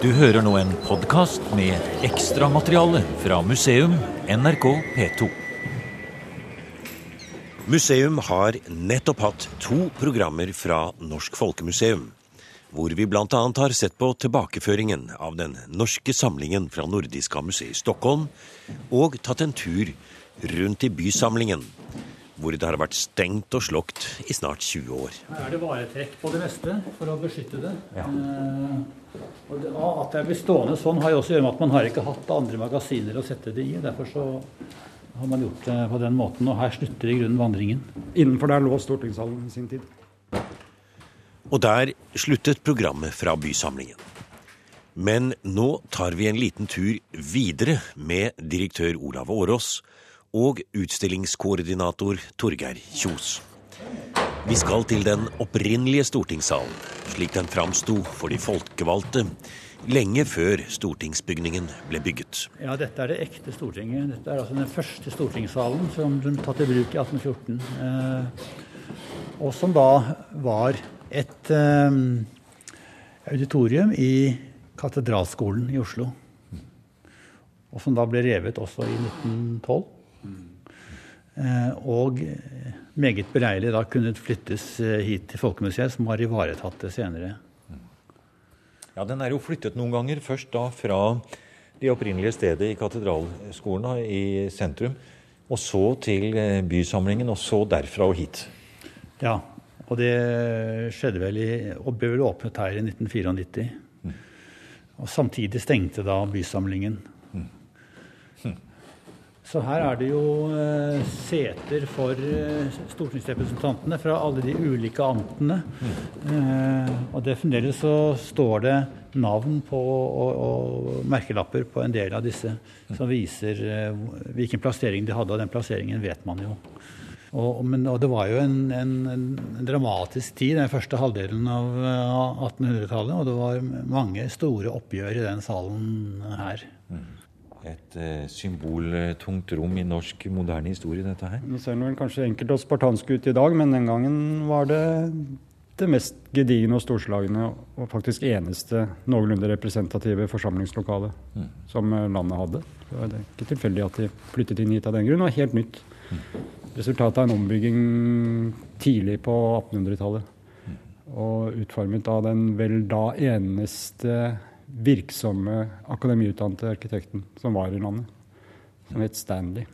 Du hører nå en podkast med ekstramateriale fra museum NRK P2. Museum har nettopp hatt to programmer fra Norsk Folkemuseum. Hvor vi bl.a. har sett på tilbakeføringen av den norske samlingen fra Nordiska museet i Stockholm, og tatt en tur rundt i bysamlingen, hvor det har vært stengt og slokt i snart 20 år. Her er det varetrekk på det meste for å beskytte det. Eh, og det, at det blir stående sånn har jo også å gjøre med at man har ikke hatt andre magasiner å sette det i. Derfor så har man gjort det på den måten. Og her slutter i grunnen vandringen. Innenfor der lå stortingssalen i sin tid. Og der sluttet programmet fra bysamlingen. Men nå tar vi en liten tur videre med direktør Olav Årås og utstillingskoordinator Torgeir Kjos. Vi skal til den opprinnelige stortingssalen, slik den framsto for de folkevalgte lenge før stortingsbygningen ble bygget. Ja, dette er det ekte Stortinget. Dette er altså den første stortingssalen som ble tatt i bruk i 1814. Eh, og som da var et eh, auditorium i Katedralskolen i Oslo. Og som da ble revet også i 1912. Eh, og meget beleilig da kunne flyttes eh, hit til Folkemuseet, som har ivaretatt det senere. Ja, Den er jo flyttet noen ganger. Først da fra det opprinnelige stedet i Katedralskolen da, i sentrum. Og så til eh, bysamlingen, og så derfra og hit. Ja, og det skjedde vel i, og ble vel åpnet her i 1994. Og samtidig stengte da bysamlingen. Så her er det jo eh, seter for eh, stortingsrepresentantene fra alle de ulike amtene. Eh, og det fremdeles så står det navn på og, og merkelapper på en del av disse som viser hvilken plassering de hadde, og den plasseringen vet man jo. Og, men, og det var jo en, en, en dramatisk tid, den første halvdelen av eh, 1800-tallet. Og det var mange store oppgjør i den salen her. Et eh, symboltungt rom i norsk moderne historie, dette her. Nå ser vel kanskje enkelt og spartansk ut i dag, men den gangen var det det mest gedigne og storslagne og faktisk eneste noenlunde representative forsamlingslokalet som eh, landet hadde. Så det er ikke tilfeldig at de flyttet inn hit av den grunn. Det var helt nytt. Resultatet av en ombygging tidlig på 1800-tallet. Og utformet av den vel da eneste virksomme akademiutdannede arkitekten som var i landet. Som het Stanley.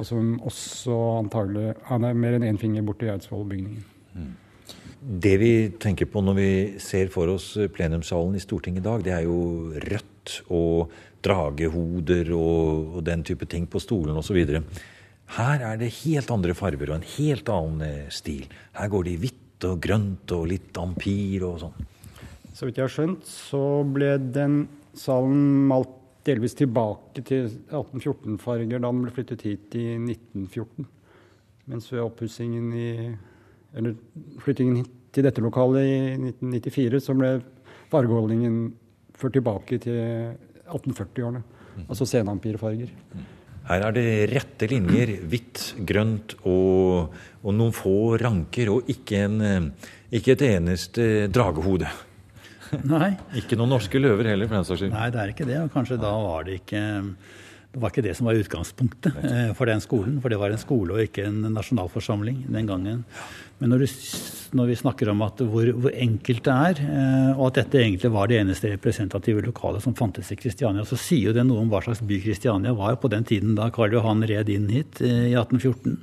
Og som også antagelig Han er mer enn én finger borti Eidsvoll-bygningen. Det vi tenker på når vi ser for oss plenumssalen i Stortinget i dag, det er jo rødt og dragehoder og, og den type ting på stolen osv. Her er det helt andre farger og en helt annen eh, stil. Her går det i hvitt og grønt og litt ampir og sånn. Så vidt jeg har skjønt, så ble den salen malt delvis tilbake til 1814-farger da den ble flyttet hit i 1914. Mens ved oppussingen i Eller flyttingen til dette lokalet i 1994, så ble fargeholdningen ført tilbake til 1840-årene. Altså senampirefarger. Her er det rette linjer, hvitt, grønt og, og noen få ranker, og ikke, en, ikke et eneste dragehode. Nei. Ikke noen norske løver heller, for den saks skyld. Nei, det er ikke det. Og kanskje da var det ikke det var ikke det som var utgangspunktet eh, for den skolen. For det var en skole og ikke en nasjonalforsamling den gangen. Men når, du, når vi snakker om hvor, hvor enkelt det er, eh, og at dette egentlig var det eneste representative lokalet som fantes i Kristiania, så sier jo det noe om hva slags by Kristiania var på den tiden da Karl Johan red inn hit eh, i 1814.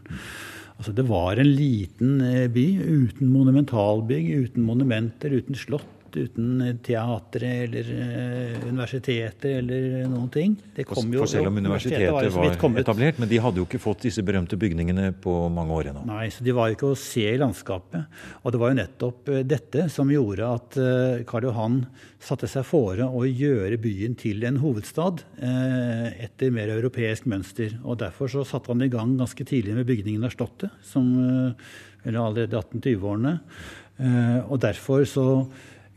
Altså Det var en liten eh, by uten monumentalbygg, uten monumenter, uten slott, uten teatre eller eh, universiteter eller noen ting. Det kom jo- for selv om universitetet var, var etablert, men de hadde jo ikke fått disse berømte bygningene på mange år ennå. Nei, så de var jo ikke å se i landskapet. Og det var jo nettopp eh, dette som gjorde at eh, Karl Johan satte seg fore å gjøre byen til en hovedstad eh, etter mer europeisk mønster. Og derfor så satte han i gang ganske tidlig med bygningen av Slottet, som, eh, eller allerede i 1820-årene. Eh, og derfor så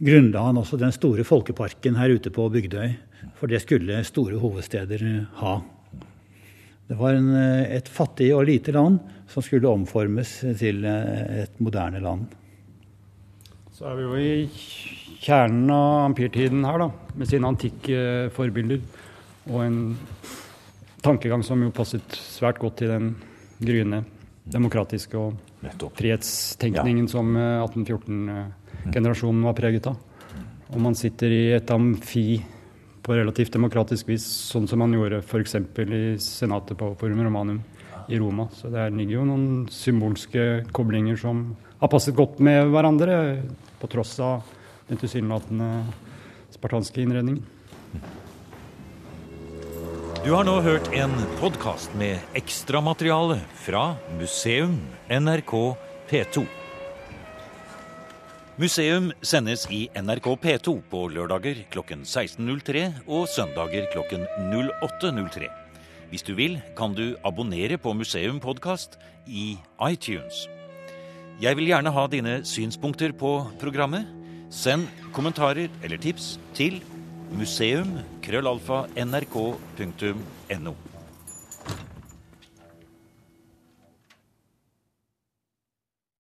grunnla han også den store folkeparken her ute på Bygdøy. For det skulle store hovedsteder eh, ha. Det var en, eh, et fattig og lite land som skulle omformes til eh, et moderne land. Så er vi jo i kjernen av empirtiden her, da, med sine antikke forbilder. Og en tankegang som jo passet svært godt til den gryende demokratiske og Nettopp. frihetstenkningen som 1814-generasjonen var preget av. Og man sitter i et amfi på relativt demokratisk vis, sånn som man gjorde f.eks. i senatet på Forum Romanum i Roma. Så der ligger jo noen symbolske koblinger som har passet godt med hverandre, på tross av den tilsynelatende spartanske innredningen. Du har nå hørt en podkast med ekstramateriale fra Museum NRK P2. Museum sendes i NRK P2 på lørdager klokken 16.03 og søndager klokken 08.03. Hvis du vil, kan du abonnere på Museum podkast i iTunes. Jeg vil gjerne ha dine synspunkter på programmet. Send kommentarer eller tips til museum.krøllalfa.nrk.no.